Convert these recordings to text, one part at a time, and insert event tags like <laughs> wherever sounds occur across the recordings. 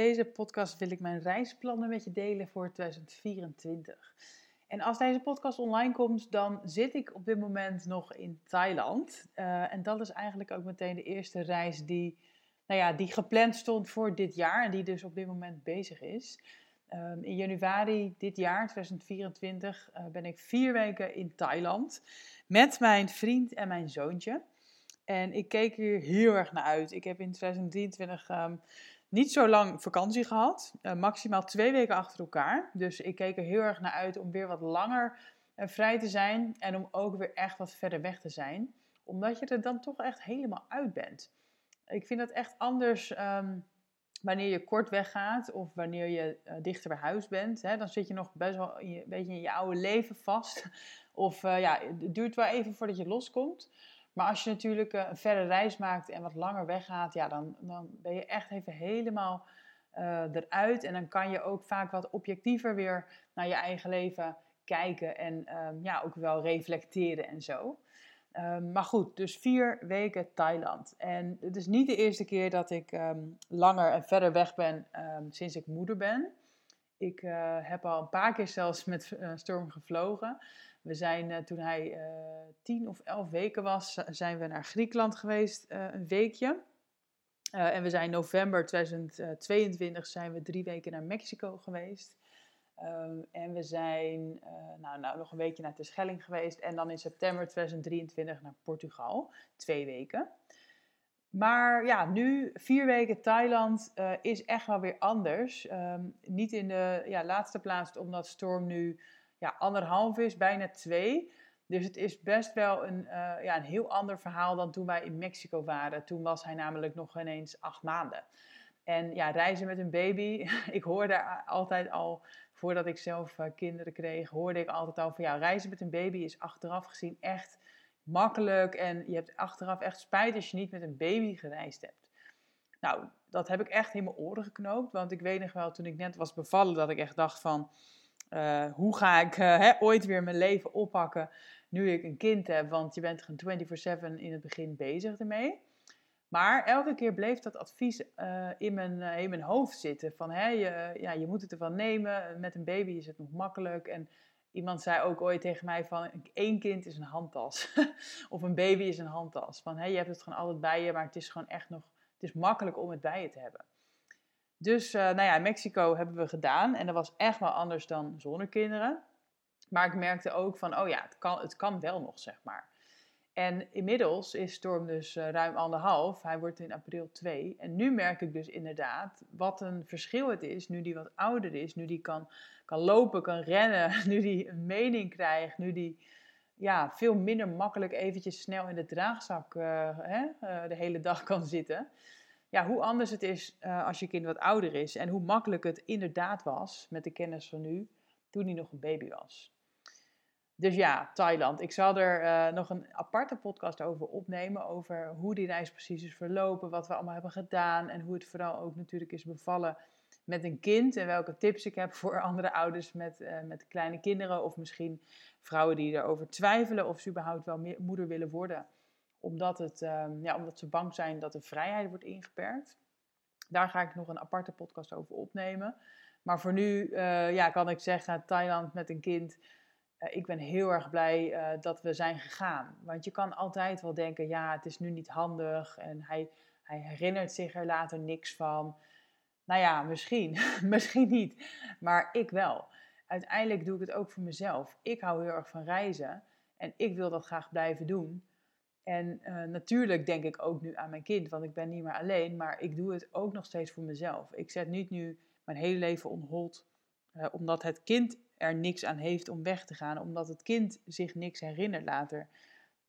Deze podcast wil ik mijn reisplannen met je delen voor 2024. En als deze podcast online komt, dan zit ik op dit moment nog in Thailand. Uh, en dat is eigenlijk ook meteen de eerste reis die, nou ja, die gepland stond voor dit jaar en die dus op dit moment bezig is. Um, in januari dit jaar, 2024, uh, ben ik vier weken in Thailand met mijn vriend en mijn zoontje. En ik keek hier heel erg naar uit. Ik heb in 2023 um, niet zo lang vakantie gehad. Uh, maximaal twee weken achter elkaar. Dus ik keek er heel erg naar uit om weer wat langer uh, vrij te zijn. En om ook weer echt wat verder weg te zijn. Omdat je er dan toch echt helemaal uit bent. Ik vind dat echt anders um, wanneer je kort weggaat. Of wanneer je uh, dichter bij huis bent. Hè, dan zit je nog best wel een beetje in je oude leven vast. <laughs> Of ja, het duurt wel even voordat je loskomt. Maar als je natuurlijk een verre reis maakt en wat langer weggaat, ja, dan, dan ben je echt even helemaal uh, eruit. En dan kan je ook vaak wat objectiever weer naar je eigen leven kijken en um, ja, ook wel reflecteren en zo. Um, maar goed, dus vier weken Thailand. En het is niet de eerste keer dat ik um, langer en verder weg ben sinds ik moeder ben. Ik uh, heb al een paar keer zelfs met Storm gevlogen. We zijn uh, toen hij uh, tien of elf weken was, zijn we naar Griekenland geweest, uh, een weekje. en we zijn november 2022 zijn we drie weken naar Mexico geweest. Um, en we zijn nou, nou, nog een weekje naar Terschelling geweest. En dan in september 2023 naar Portugal, twee weken. Maar ja, nu vier weken Thailand is echt wel weer anders. Um, niet in de ja, laatste plaats omdat Storm nu ja, anderhalf is, bijna twee. Dus het is best wel een, uh, ja, een heel ander verhaal dan toen wij in Mexico waren. Toen was hij namelijk nog ineens acht maanden. En ja, reizen met een baby. <laughs> ik hoorde altijd al, voordat ik zelf uh, kinderen kreeg, hoorde ik altijd al van ja, reizen met een baby is achteraf gezien echt makkelijk. En je hebt achteraf echt spijt als je niet met een baby gereisd hebt. Nou, dat heb ik echt in mijn oren geknoopt. Want ik weet nog wel, toen ik net was bevallen, dat ik echt dacht van uh, hoe ga ik uh, hè, ooit weer mijn leven oppakken nu ik een kind heb? Want je bent gewoon 24-7 in het begin bezig ermee. Maar elke keer bleef dat advies uh, in, mijn, in mijn hoofd zitten. Van hè, je, ja, je moet het ervan nemen. Met een baby is het nog makkelijk. En iemand zei ook ooit tegen mij van één kind is een handtas. <laughs> of een baby is een handtas. Van hè, je hebt het gewoon altijd bij je, maar het is gewoon echt nog... Het is makkelijk om het bij je te hebben. Dus uh, nou ja, Mexico hebben we gedaan. En dat was echt wel anders dan zonder kinderen. Maar ik merkte ook van, oh ja, het kan, het kan wel nog, zeg maar. En inmiddels is Storm dus uh, ruim anderhalf. Hij wordt in april twee. En nu merk ik dus inderdaad wat een verschil het is. Nu die wat ouder is. Nu die kan, kan lopen, kan rennen. <laughs> Nu die een mening krijgt. Nu die ja, veel minder makkelijk eventjes snel in de draagzak uh, hè, de hele dag kan zitten ja, hoe anders het is uh, als je kind wat ouder is. En hoe makkelijk het inderdaad was, met de kennis van nu, toen hij nog een baby was. Dus ja, Thailand. Ik zal er uh, nog een aparte podcast over opnemen. Over hoe die reis precies is verlopen. Wat we allemaal hebben gedaan. En hoe het vooral ook natuurlijk is bevallen met een kind. En welke tips ik heb voor andere ouders met, uh, met kleine kinderen. Of misschien vrouwen die erover twijfelen of ze überhaupt wel moeder willen worden omdat, het, um, ja, omdat ze bang zijn dat de vrijheid wordt ingeperkt. Daar ga ik nog een aparte podcast over opnemen. Maar voor nu uh, ja, kan ik zeggen, Thailand met een kind. Uh, ik ben heel erg blij uh, dat we zijn gegaan. Want je kan altijd wel denken, ja, het is nu niet handig. En hij, hij herinnert zich er later niks van. Nou ja, misschien. <laughs> misschien niet. Maar ik wel. Uiteindelijk doe ik het ook voor mezelf. Ik hou heel erg van reizen. En ik wil dat graag blijven doen. En uh, natuurlijk denk ik ook nu aan mijn kind, want ik ben niet meer alleen, maar ik doe het ook nog steeds voor mezelf. Ik zet niet nu mijn hele leven on hold, uh, omdat het kind er niks aan heeft om weg te gaan, omdat het kind zich niks herinnert later.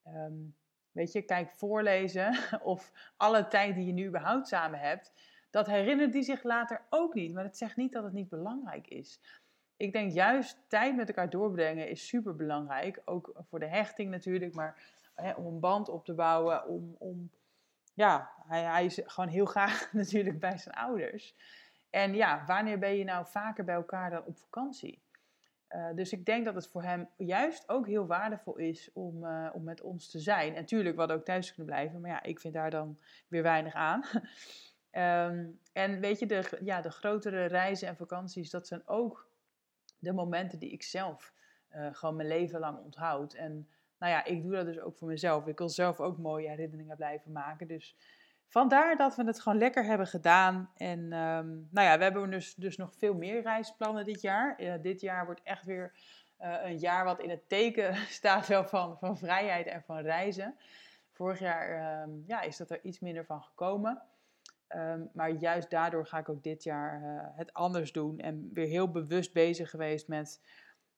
Um, weet je, kijk, voorlezen <laughs> of alle tijd die je nu überhaupt samen hebt, dat herinnert die zich later ook niet. Maar dat zegt niet dat het niet belangrijk is. ik denk juist tijd met elkaar doorbrengen is super belangrijk. Ook voor de hechting natuurlijk, maar om een band op te bouwen. Om, om ja, hij, hij is gewoon heel graag <laughs> natuurlijk bij zijn ouders. En ja, wanneer ben je nou vaker bij elkaar dan op vakantie? Uh, dus ik denk dat het voor hem juist ook heel waardevol is om, uh, om met ons te zijn. En natuurlijk, we ook thuis kunnen blijven, maar ja, ik vind daar dan weer weinig aan. um, <laughs> en weet je, de, ja, de grotere reizen en vakanties, dat zijn ook de momenten die ik zelf uh, gewoon mijn leven lang onthoud. En nou ja, ik doe dat dus ook voor mezelf. Ik wil zelf ook mooie herinneringen blijven maken. Dus vandaar dat we het gewoon lekker hebben gedaan. En um, nou ja, we hebben dus, dus nog veel meer reisplannen dit jaar. Uh, dit jaar wordt echt weer uh, een jaar wat in het teken <laughs> staat van, van vrijheid en van reizen. Vorig jaar um, ja, is dat er iets minder van gekomen. Um, maar juist daardoor ga ik ook dit jaar uh, het anders doen. En weer heel bewust bezig geweest met,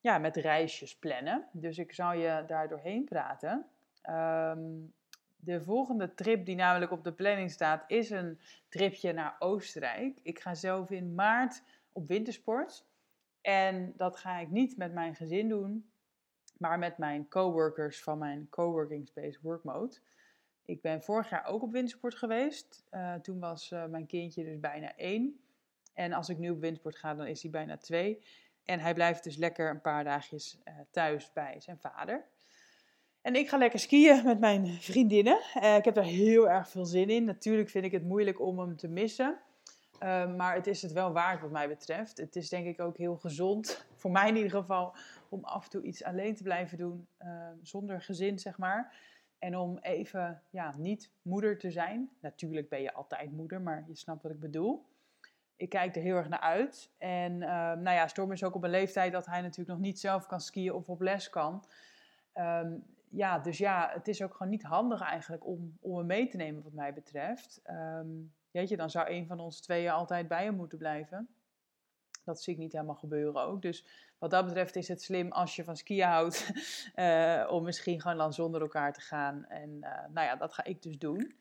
ja, met reisjes plannen. Dus ik zal je daar doorheen praten. Um, de volgende trip die namelijk op de planning staat, is een tripje naar Oostenrijk. Ik ga zelf in maart op wintersport. En dat ga ik niet met mijn gezin doen, maar met mijn coworkers van mijn coworking space Workmode. Ik ben vorig jaar ook op wintersport geweest. Uh, toen was uh, mijn kindje dus bijna één. En als ik nu op wintersport ga, dan is hij bijna twee. En hij blijft dus lekker een paar dagjes uh, thuis bij zijn vader. En ik ga lekker skiën met mijn vriendinnen. Uh, ik heb er heel erg veel zin in. Natuurlijk vind ik het moeilijk om hem te missen. Uh, maar het is het wel waard wat mij betreft. Het is denk ik ook heel gezond, voor mij in ieder geval, om af en toe iets alleen te blijven doen. Uh, zonder gezin, zeg maar. En om even ja, niet moeder te zijn. Natuurlijk ben je altijd moeder, maar je snapt wat ik bedoel. Ik kijk er heel erg naar uit. En nou ja, Storm is ook op een leeftijd dat hij natuurlijk nog niet zelf kan skiën of op les kan. Um, ja, dus ja, het is ook gewoon niet handig eigenlijk om, om hem mee te nemen wat mij betreft. Um, weet je, dan zou een van ons tweeën altijd bij hem moeten blijven. Dat zie ik niet helemaal gebeuren ook. Dus wat dat betreft is het slim als je van skiën houdt, uh, <laughs> om misschien gewoon dan zonder elkaar te gaan. En uh, nou ja, dat ga ik dus doen.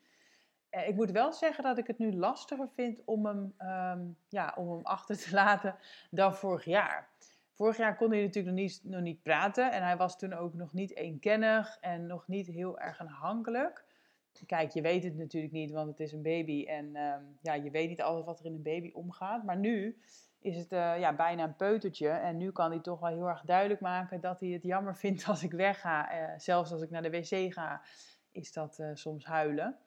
Uh, ik moet wel zeggen dat ik het nu lastiger vind om hem, um, ja, om hem achter te <laughs> laten dan vorig jaar. Vorig jaar kon hij natuurlijk nog niet, nog niet praten en hij was toen ook nog niet eenkennig en nog niet heel erg aanhankelijk. Kijk, je weet het natuurlijk niet, want het is een baby en um, ja, je weet niet altijd wat er in een baby omgaat. Maar nu is het uh, ja, bijna een peutertje en nu kan hij toch wel heel erg duidelijk maken dat hij het jammer vindt <laughs> als ik wegga. Uh, zelfs als ik naar de wc ga, is dat soms huilen.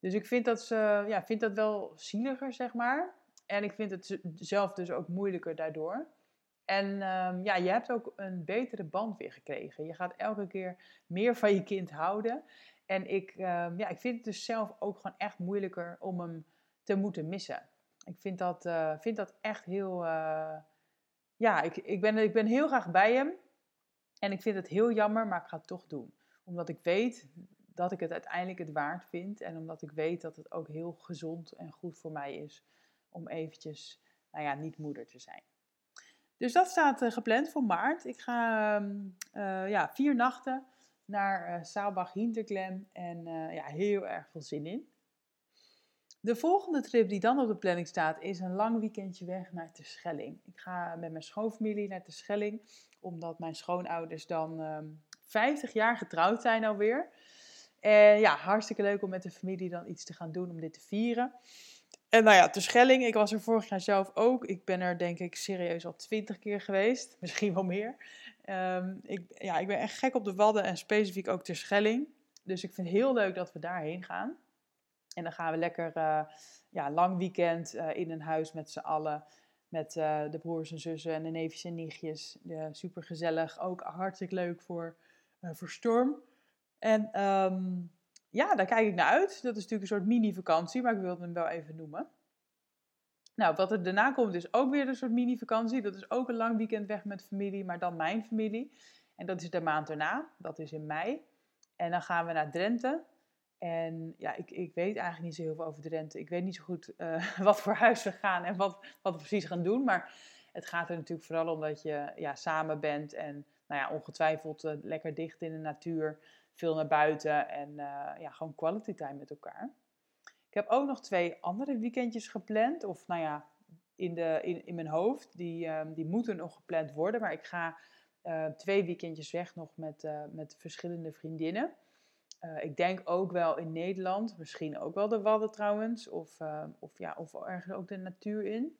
Dus ik vind dat, ja, vind dat wel zieliger, zeg maar. En ik vind het zelf dus ook moeilijker daardoor. En um, ja, je hebt ook een betere band weer gekregen. Je gaat elke keer meer van je kind houden. En ik, um, ja, ik vind het dus zelf ook gewoon echt moeilijker om hem te moeten missen. Ik vind dat, uh, vind dat echt heel. Uh, ja, ik, ik, ben, ik ben heel graag bij hem. En ik vind het heel jammer, maar ik ga het toch doen. Omdat ik weet dat ik het uiteindelijk het waard vind. En omdat ik weet dat het ook heel gezond en goed voor mij is om eventjes, nou ja, niet moeder te zijn. Dus dat staat uh, gepland voor maart. Ik ga uh, ja, vier nachten naar uh, Saalbach Hinterklem en ja, heel erg veel zin in. De volgende trip die dan op de planning staat is een lang weekendje weg naar Terschelling. Ik ga met mijn schoonfamilie naar Terschelling, omdat mijn schoonouders dan um, 50 jaar getrouwd zijn alweer. En ja, hartstikke leuk om met de familie dan iets te gaan doen om dit te vieren. En nou ja, Terschelling, ik was er vorig jaar zelf ook. Ik ben er denk ik serieus al twintig keer geweest. <laughs> Misschien wel meer. Um, ik, ja, ik ben echt gek op de Wadden en specifiek ook Terschelling. Dus ik vind het heel leuk dat we daarheen gaan. En dan gaan we lekker uh, ja, lang weekend uh, in een huis met z'n allen. Met uh, de broers en zussen en de neefjes en nichtjes. super gezellig. Ook hartstikke leuk voor, voor Storm. En um, ja, daar kijk ik naar uit. Dat is natuurlijk een soort mini-vakantie, maar ik wilde hem wel even noemen. Nou, wat er daarna komt is ook weer een soort mini-vakantie. Dat is ook een lang weekend weg met familie, maar dan mijn familie. En dat is de maand erna, dat is in mei. En dan gaan we naar Drenthe. En ja, ik, ik weet eigenlijk niet zo heel veel over Drenthe. Ik weet niet zo goed uh, <laughs> wat voor huis we gaan en wat, wat we precies gaan doen. Maar het gaat er natuurlijk vooral om dat je ja, samen bent en nou ja, ongetwijfeld uh, lekker dicht in de natuur veel naar buiten en uh, ja, gewoon quality time met elkaar. Ik heb ook nog twee andere weekendjes gepland. Of nou ja, in, de, in, in mijn hoofd. Die, ehm, die moeten nog gepland worden. Maar ik ga uh, twee weekendjes weg nog met, uh, met verschillende vriendinnen. Ik denk ook wel in Nederland, misschien ook wel de Wadden trouwens, of, of, ja, of ergens ook de natuur in.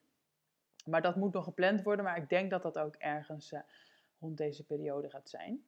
Maar dat moet nog gepland worden, maar ik denk dat dat ook ergens rond deze periode gaat zijn.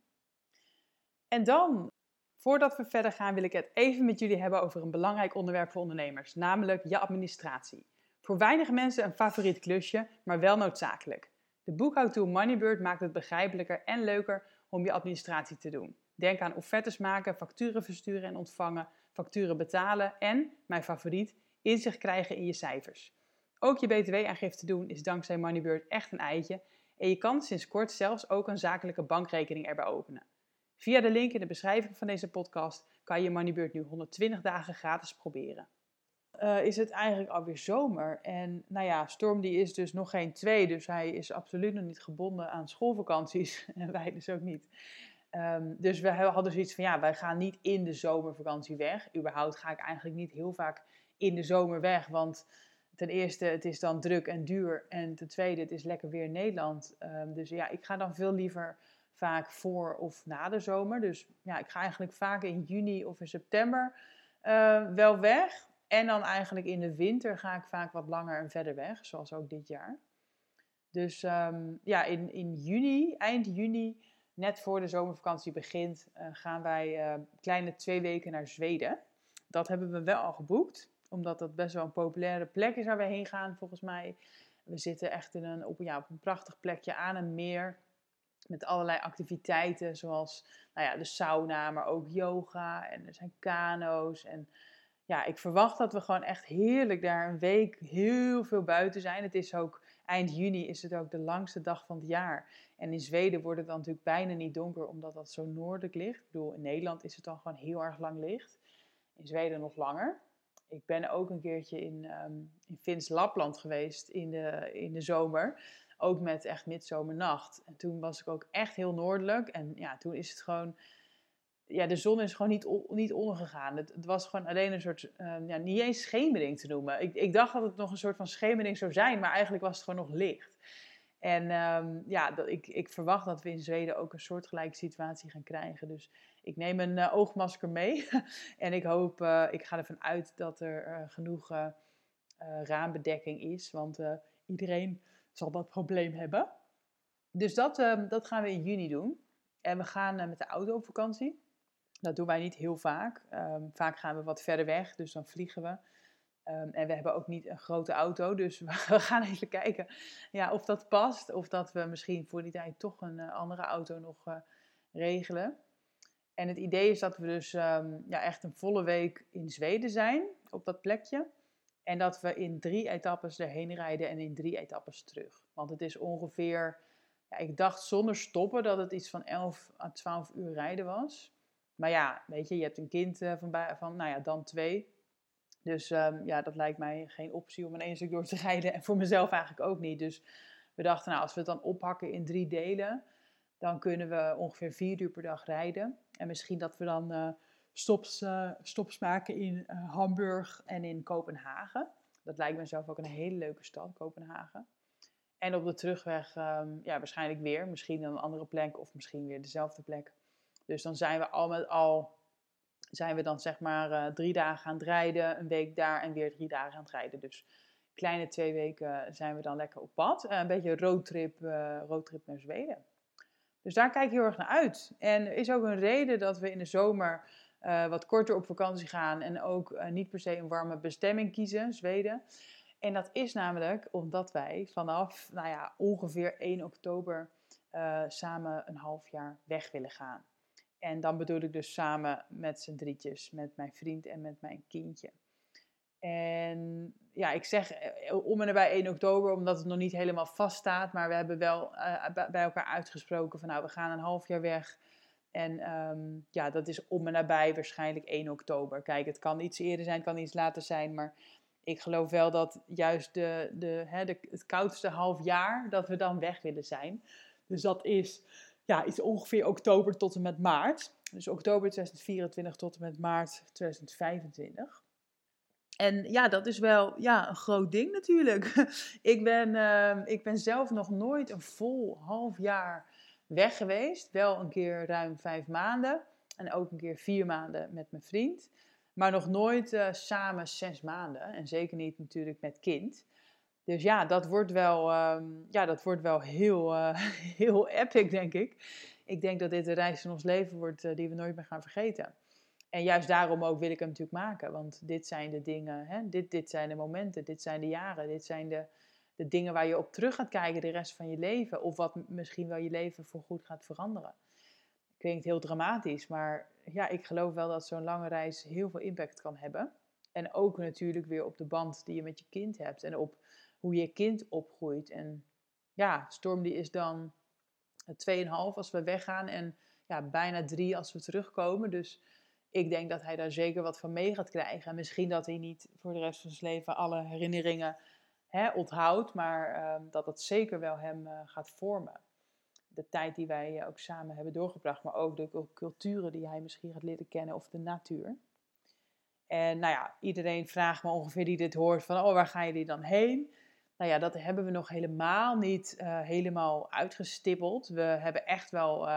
En dan, voordat we verder gaan, wil ik het even met jullie hebben over een belangrijk onderwerp voor ondernemers, namelijk je administratie. Voor weinige mensen een favoriet klusje, maar wel noodzakelijk. De boekhoudtool Moneybird maakt het begrijpelijker en leuker om je administratie te doen. Denk aan offertes maken, facturen versturen en ontvangen, facturen betalen en, mijn favoriet, inzicht krijgen in je cijfers. Ook je btw-aangifte doen is dankzij Moneybird echt een eitje en je kan sinds kort zelfs ook een zakelijke bankrekening erbij openen. Via de link in de beschrijving van deze podcast kan je Moneybird nu 120 dagen gratis proberen. Uh, is het eigenlijk alweer zomer. En nou ja, Storm die is dus nog geen twee, dus hij is absoluut nog niet gebonden aan schoolvakanties. <laughs> En wij dus ook niet. Um, dus we hadden zoiets van, ja, wij gaan niet in de zomervakantie weg. Überhaupt ga ik eigenlijk niet heel vaak in de zomer weg, want ten eerste, het is dan druk en duur. En ten tweede, het is lekker weer in Nederland. Um, dus ja, ik ga dan veel liever vaak voor of na de zomer. Dus ja, ik ga eigenlijk vaak in juni of in september uh, wel weg. En dan eigenlijk in de winter ga ik vaak wat langer en verder weg, zoals ook dit jaar. Dus um, ja, in, in juni, eind juni, net voor de zomervakantie begint, uh, gaan wij uh, kleine twee weken naar Zweden. Dat hebben we wel al geboekt, omdat dat best wel een populaire plek is waar we heen gaan, volgens mij. We zitten echt in een, op, ja, op een prachtig plekje aan een meer. Met allerlei activiteiten, zoals nou ja, de sauna, maar ook yoga. En er zijn kano's en ja, ik verwacht dat we gewoon echt heerlijk daar een week heel veel buiten zijn. Het is ook eind juni is het ook de langste dag van het jaar. En in Zweden wordt het dan natuurlijk bijna niet donker omdat dat zo noordelijk ligt. Ik bedoel, in Nederland is het dan gewoon heel erg lang licht. In Zweden nog langer. Ik ben ook een keertje in, um, in Fins Lapland geweest in de, in de zomer. Ook met echt midzomernacht. En toen was ik ook echt heel noordelijk. En ja, toen is het gewoon ja, de zon is gewoon niet, niet ondergegaan. Het, het, was gewoon alleen een soort, uh, ja, niet eens schemering te noemen. Ik, ik dacht dat het nog een soort van schemering zou zijn, maar eigenlijk was het gewoon nog licht. En um, ja, dat, ik, ik verwacht dat we in Zweden ook een soortgelijke situatie gaan krijgen. Dus ik neem een uh, oogmasker mee. <laughs> en ik hoop, uh, ik ga ervan uit dat er genoeg raambedekking is. Want iedereen zal dat probleem hebben. Dus dat, ehm, dat gaan we in juni doen. En we gaan met de auto op vakantie. Dat doen wij niet heel vaak. Um, vaak gaan we wat verder weg, dus dan vliegen we. Um, en we hebben ook niet een grote auto, dus <laughs> we gaan even kijken ja, of dat past. Of dat we misschien voor die tijd toch een uh, andere auto nog uh, regelen. En het idee is dat we dus ja, echt een volle week in Zweden zijn, op dat plekje. En dat we in drie etappes erheen rijden en in drie etappes terug. Want het is ongeveer, ja, ik dacht zonder stoppen dat het iets van 11 à 12 uur rijden was. Maar ja, weet je, je hebt een kind uh, van, van, nou ja, dan twee. Dus um, ja, dat lijkt mij geen optie om in één stuk door te <laughs> rijden. En voor mezelf eigenlijk ook niet. Dus we dachten, nou, als we het dan oppakken in drie delen, dan kunnen we ongeveer vier uur per dag rijden. En misschien dat we dan uh, stops, uh, stops maken in Hamburg en in Kopenhagen. Dat lijkt me zelf ook een hele leuke stad, Kopenhagen. En op de terugweg, um, ja, waarschijnlijk weer. Misschien een andere plek of misschien weer dezelfde plek. Dus dan zijn we al met al, zijn we dan zeg maar uh, drie dagen aan het rijden, een week daar en weer drie dagen aan het rijden. Dus kleine twee weken zijn we dan lekker op pad. Een beetje roadtrip, roadtrip naar Zweden. Dus daar kijk ik heel erg naar uit. En er is ook een reden dat we in de zomer wat korter op vakantie gaan en ook niet per se een warme bestemming kiezen, Zweden. En dat is namelijk omdat wij vanaf nou ja, ongeveer 1 oktober samen een half jaar weg willen gaan. En dan bedoel ik dus samen met z'n drietjes, met mijn vriend en met mijn kindje. En ja, ik zeg eh, om en nabij 1 oktober, omdat het nog niet helemaal vaststaat. Maar we hebben wel bij elkaar uitgesproken van nou, we gaan een half jaar weg. En um, ja, dat is om en nabij waarschijnlijk 1 oktober. Kijk, het kan iets eerder zijn, kan iets later zijn. Maar ik geloof wel dat juist de, de, hè, de, het koudste half jaar, dat we dan weg willen zijn. Dus dat is ja, iets ongeveer oktober tot en met maart. Dus oktober 2024 tot en met maart 2025. En ja, dat is wel ja, een groot ding natuurlijk. <laughs> ik, ben, ehm, ik ben zelf nog nooit een vol half jaar weg geweest. Wel een keer ruim vijf maanden. En ook een keer vier maanden met mijn vriend. Maar nog nooit uh, samen zes maanden. En zeker niet natuurlijk met kind. Dus ja, dat wordt wel, ehm, ja, dat wordt wel heel, uh, <laughs> heel epic, denk ik. Ik denk dat dit een reis in ons leven wordt uh, die we nooit meer gaan vergeten. En juist daarom ook wil ik hem natuurlijk maken. Want dit zijn de dingen, hè? Dit, dit zijn de momenten, dit zijn de jaren, dit zijn de, de dingen waar je op terug gaat kijken de rest van je leven. Of wat misschien wel je leven voorgoed gaat veranderen. Klinkt heel dramatisch, maar ja, ik geloof wel dat zo'n lange reis heel veel impact kan hebben. En ook natuurlijk weer op de band die je met je kind hebt. En op hoe je kind opgroeit. En ja, Storm die is dan 2,5 als we weggaan. En ja, bijna 3 als we terugkomen. Dus ik denk dat hij daar zeker wat van mee gaat krijgen. En misschien dat hij niet voor de rest van zijn leven alle herinneringen hè, onthoudt. Maar uh, dat het zeker wel hem uh, gaat vormen. De tijd die wij ook samen hebben doorgebracht. Maar ook de culturen die hij misschien gaat leren kennen. Of de natuur. En nou ja, iedereen vraagt me ongeveer die dit hoort van, oh, waar gaan jullie dan heen? Nou ja, dat hebben we nog helemaal niet uh, helemaal uitgestippeld. We hebben echt wel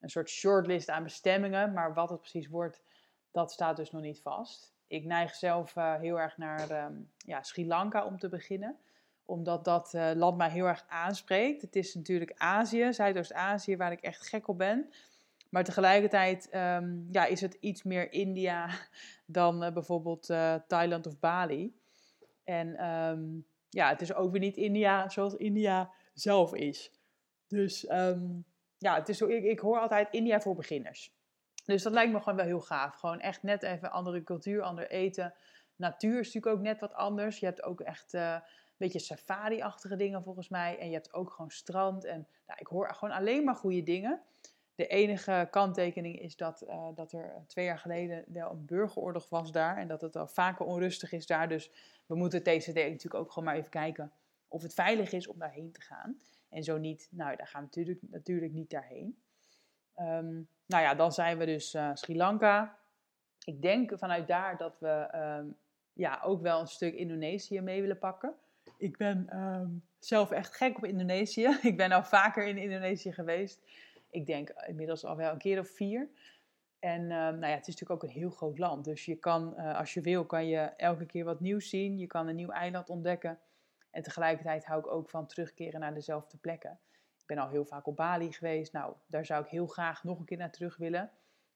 een soort shortlist aan bestemmingen, maar wat het precies wordt, dat staat dus nog niet vast. Ik neig zelf uh, heel erg naar um, ja, Sri Lanka om te beginnen, omdat dat land mij heel erg aanspreekt. Het is natuurlijk Azië, Zuidoost-Azië, waar ik echt gek op ben. Maar tegelijkertijd um, ja, is het iets meer India <laughs> dan bijvoorbeeld Thailand of Bali. En um, ja, het is ook weer niet India zoals India zelf is. Dus ja, het is zo, ik, ik hoor altijd India voor beginners. Dus dat lijkt me gewoon wel heel gaaf. Gewoon echt net even andere cultuur, ander eten. Natuur is natuurlijk ook net wat anders. Je hebt ook echt uh, een beetje safari-achtige dingen volgens mij. En je hebt ook gewoon strand. En nou, ik hoor gewoon alleen maar goede dingen. De enige kanttekening is dat, uh, dat er twee jaar geleden wel een burgeroorlog was daar. En dat het al vaker onrustig is daar. Dus we moeten TCD natuurlijk ook gewoon maar even kijken of het veilig is om daarheen te gaan. En zo niet, nou, daar gaan we natuurlijk, natuurlijk niet daarheen. Um, nou ja, dan zijn we dus uh, Sri Lanka. Ik denk vanuit daar dat we um, ja, ook wel een stuk Indonesië mee willen pakken. Ik ben um, zelf echt gek op Indonesië. <laughs> Ik ben al vaker in Indonesië geweest. Ik denk inmiddels al wel een keer of vier. En uh, nou ja, het is natuurlijk ook een heel groot land. Dus je kan, uh, als je wil, kan je elke keer wat nieuws zien. Je kan een nieuw eiland ontdekken. En tegelijkertijd hou ik ook van terugkeren naar dezelfde plekken. Ben al heel vaak op Bali geweest. Nou, daar zou ik heel graag nog een keer naar terug willen.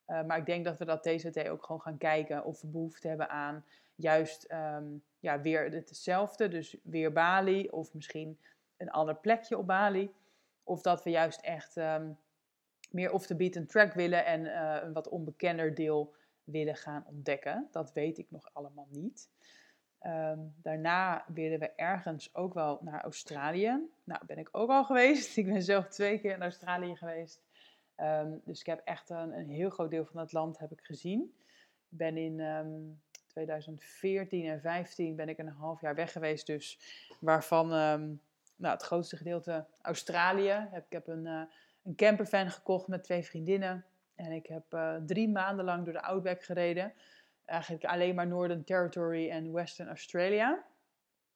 Uh, maar ik denk dat we dat TCT ook gewoon gaan kijken of we behoefte hebben aan juist um, ja, weer hetzelfde. Dus weer Bali of misschien een ander plekje op Bali. Of dat we juist echt um, meer off the beaten track willen en uh, een wat onbekender deel willen gaan ontdekken. Dat weet ik nog allemaal niet. Um, daarna willen we ergens ook wel naar Australië. Nou, ben ik ook al geweest. <laughs> Ik ben zelf twee keer in Australië geweest. Um, dus ik heb echt een, een, heel groot deel van het land heb ik gezien. Ik ben in um, 2014 en 2015 ben ik een half jaar weg geweest. Dus waarvan nou, het grootste gedeelte Australië. Ik heb een, uh, een campervan gekocht met twee vriendinnen. En ik heb uh, drie maanden lang door de Outback gereden. Eigenlijk alleen maar Northern Territory en Western Australia.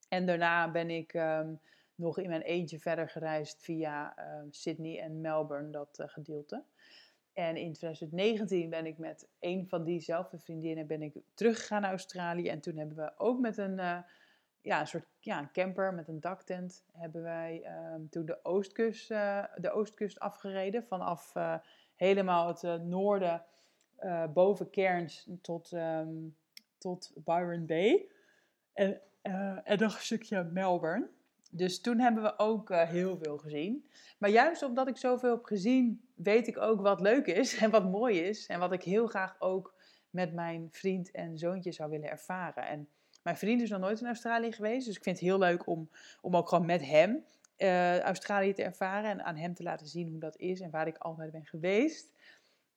En daarna ben ik um, nog in mijn eentje verder gereisd via um, Sydney en Melbourne, dat uh, gedeelte. En in 2019 ben ik met een van diezelfde vriendinnen ben ik teruggegaan naar Australië. En toen hebben we ook met een, uh, ja, een soort ja, een camper met een daktent... hebben wij um, toen de oostkust, uh, de oostkust afgereden. Vanaf helemaal het noorden boven Cairns tot, um, tot Byron Bay. En, en nog een stukje Melbourne. Dus toen hebben we ook uh, heel veel gezien. Maar juist omdat ik zoveel heb gezien, weet ik ook wat leuk is en wat mooi is. En wat ik heel graag ook met mijn vriend en zoontje zou willen ervaren. En mijn vriend is nog nooit in Australië geweest. Dus ik vind het heel leuk om, om ook gewoon met hem uh, Australië te ervaren. En aan hem te laten zien hoe dat is en waar ik altijd ben geweest.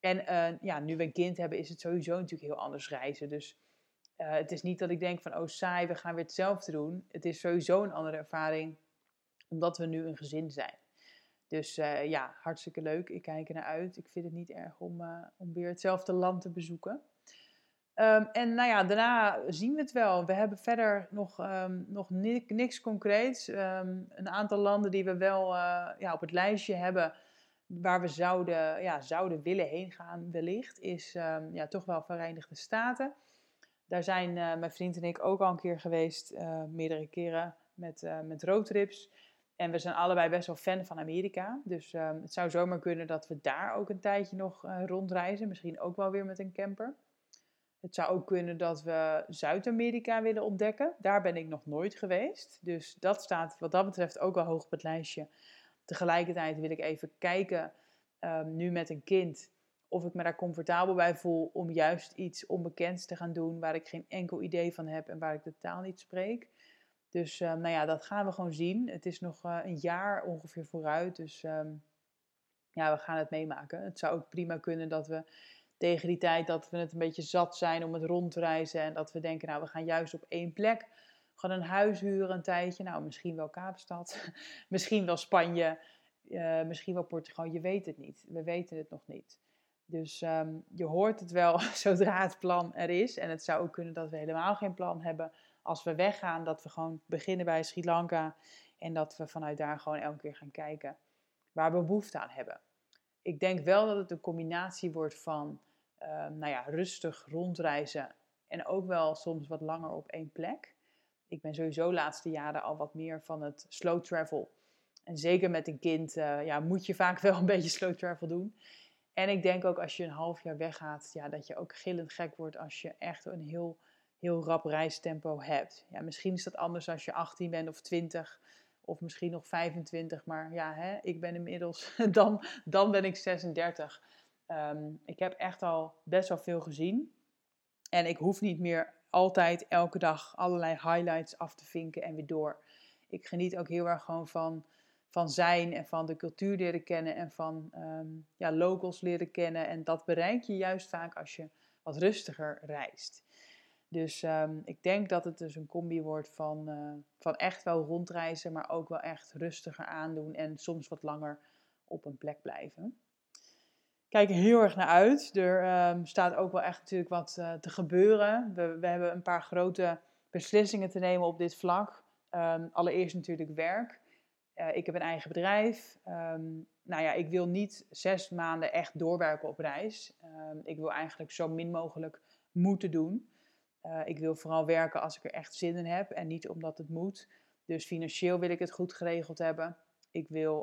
En uh, ja, nu we een kind hebben, is het sowieso natuurlijk heel anders reizen. Dus uh, het is niet dat ik denk van, oh saai, we gaan weer hetzelfde doen. Het is sowieso een andere ervaring, omdat we nu een gezin zijn. Dus uh, ja, hartstikke leuk. Ik kijk er naar uit. Ik vind het niet erg om, om weer hetzelfde land te bezoeken. Ehm, en nou ja, daarna zien we het wel. We hebben verder nog, um, nog niks concreets. Um, een aantal landen die we wel ja, op het lijstje hebben, waar we zouden, ja, zouden willen heen gaan wellicht, is ja, toch wel Verenigde Staten. Daar zijn uh, mijn vriend en ik ook al een keer geweest, uh, meerdere keren met, met roadtrips. En we zijn allebei best wel fan van Amerika. Dus het zou zomaar kunnen dat we daar ook een tijdje nog rondreizen. Misschien ook wel weer met een camper. Het zou ook kunnen dat we Zuid-Amerika willen ontdekken. Daar ben ik nog nooit geweest. Dus dat staat wat dat betreft ook al hoog op het lijstje. Tegelijkertijd wil ik even kijken, um, nu met een kind, of ik me daar comfortabel bij voel om juist iets onbekends te gaan doen waar ik geen enkel idee van heb en waar ik de taal niet spreek. Dus um, nou ja, dat gaan we gewoon zien. Het is nog uh, een jaar ongeveer vooruit. Dus um, ja, we gaan het meemaken. Het zou ook prima kunnen dat we tegen die tijd dat we het een beetje zat zijn om het rond te reizen. En dat we denken, nou, we gaan juist op één plek. Gewoon een huis huren een tijdje. Nou, misschien wel Kaapstad. <laughs> misschien wel Spanje. Uh, misschien wel Portugal. Je weet het niet. We weten het nog niet. Dus um, je hoort het wel <laughs> zodra het plan er is. En het zou ook kunnen dat we helemaal geen plan hebben als we weggaan. Dat we gewoon beginnen bij Sri Lanka. En dat we vanuit daar gewoon elke keer gaan kijken waar we behoefte aan hebben. Ik denk wel dat het een combinatie wordt van Ehm, nou ja, rustig rondreizen en ook wel soms wat langer op één plek. Ik ben sowieso de laatste jaren al wat meer van het slow travel. En zeker met een kind uh, ja, moet je vaak <laughs> wel een beetje slow travel doen. En ik denk ook als je een half jaar weggaat, ja, dat je ook gillend gek wordt als je echt een heel, heel rap reistempo hebt. Ja, misschien is dat anders als je 18 bent of 20 of misschien nog 25. Maar ja, hè, ik ben inmiddels, <laughs> dan, dan ben ik 36. Um, ik heb echt al best wel veel gezien. En ik hoef niet meer altijd elke dag allerlei highlights af te vinken en weer door. Ik geniet ook heel erg gewoon van, van zijn en van de cultuur leren kennen en van um, ja, locals leren kennen. En dat bereik je juist vaak als je wat rustiger reist. Dus um, ik denk dat het dus een combi wordt van, uh, van echt wel rondreizen, maar ook wel echt rustiger aandoen en soms wat langer op een plek blijven kijk er heel erg naar uit. Er um, staat ook wel echt natuurlijk wat uh, te gebeuren. We, we, hebben een paar grote beslissingen te nemen op dit vlak. Um, allereerst natuurlijk werk. Uh, ik heb een eigen bedrijf. Um, nou ja, ik wil niet zes maanden echt doorwerken op reis. ik wil eigenlijk zo min mogelijk moeten doen. Uh, ik wil vooral werken als ik er echt zin in heb en niet omdat het moet. Dus financieel wil ik het goed geregeld hebben. Ik wil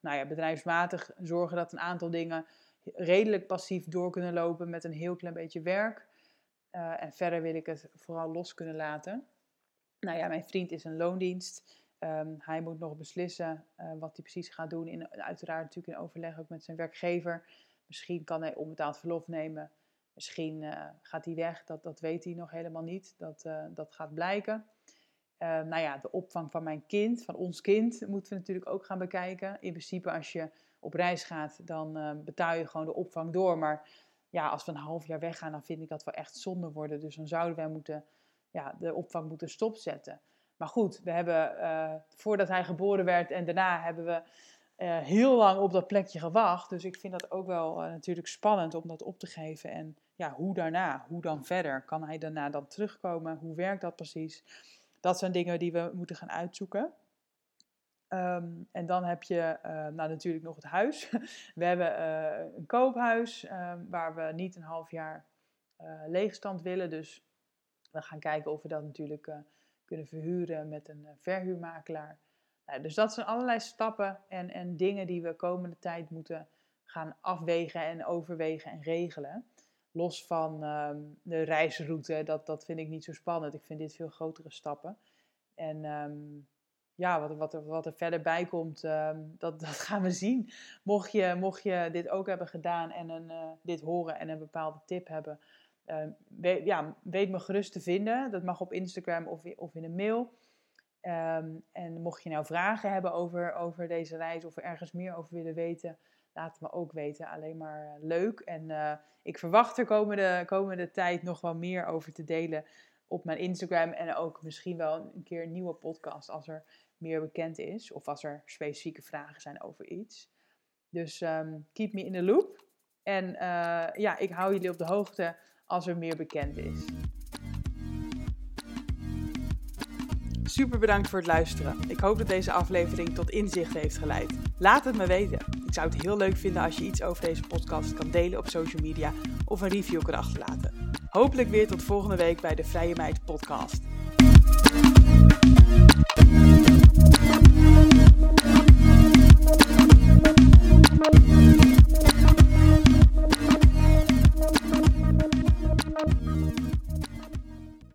nou ja, bedrijfsmatig zorgen dat een aantal dingen redelijk passief door kunnen lopen met een heel klein beetje werk. Uh, en verder wil ik het vooral los kunnen laten. Nou ja, mijn vriend is een loondienst. Um, hij moet nog beslissen uh, wat hij precies gaat doen. In, uiteraard natuurlijk in overleg ook met zijn werkgever. Misschien kan hij onbetaald verlof nemen. Misschien uh, gaat hij weg. Dat, dat weet hij nog helemaal niet. Dat, dat gaat blijken. nou ja, de opvang van mijn kind, van ons kind, moeten we natuurlijk ook gaan bekijken. In principe als je op reis gaat, dan uh, betaal je gewoon de opvang door. Maar ja, als we een half jaar weggaan, dan vind ik dat wel echt zonde worden. Dus dan zouden wij moeten, ja, de opvang moeten stopzetten. Maar goed, we hebben uh, voordat hij geboren werd en daarna hebben we uh, heel lang op dat plekje gewacht. Dus ik vind dat ook wel natuurlijk spannend om dat op te geven. En ja, hoe daarna? Hoe dan verder? Kan hij daarna dan terugkomen? Hoe werkt dat precies? Dat zijn dingen die we moeten gaan uitzoeken. Um, en dan heb je uh, nou, natuurlijk nog het huis. <laughs> We hebben uh, een koophuis uh, waar we niet een half jaar eh, leegstand willen. Dus we gaan kijken of we dat natuurlijk kunnen verhuren met een verhuurmakelaar. Nou, dus dat zijn allerlei stappen en, en dingen die we komende tijd moeten gaan afwegen en overwegen en regelen. Los van um, de reisroute, dat, dat vind ik niet zo spannend. Ik vind dit veel grotere stappen. En ja, wat, wat, wat er verder bij komt, ehm, dat, dat gaan we zien. Mocht je, mocht je dit ook hebben gedaan en een, uh, dit horen en een bepaalde tip hebben, uh, weet, ja, weet me gerust te vinden. Dat mag op Instagram of, of in een mail. Um, en mocht je nou vragen hebben over, over deze reis of er ergens meer over willen weten, laat het me ook weten. Alleen maar uh, leuk. En uh, ik verwacht er komende, komende tijd nog wel meer over te delen op mijn Instagram. En ook misschien wel een keer een nieuwe podcast als er meer bekend is. Of als er specifieke vragen zijn over iets. Dus um, keep me in the loop. En uh, ja, ik hou jullie op de hoogte als er meer bekend is. Super bedankt voor het luisteren. Ik hoop dat deze aflevering tot inzicht heeft geleid. Laat het me weten. Ik zou het heel leuk vinden als je iets over deze podcast kan delen op social media of een review kan achterlaten. Hopelijk weer tot volgende week bij de Vrije Meid podcast.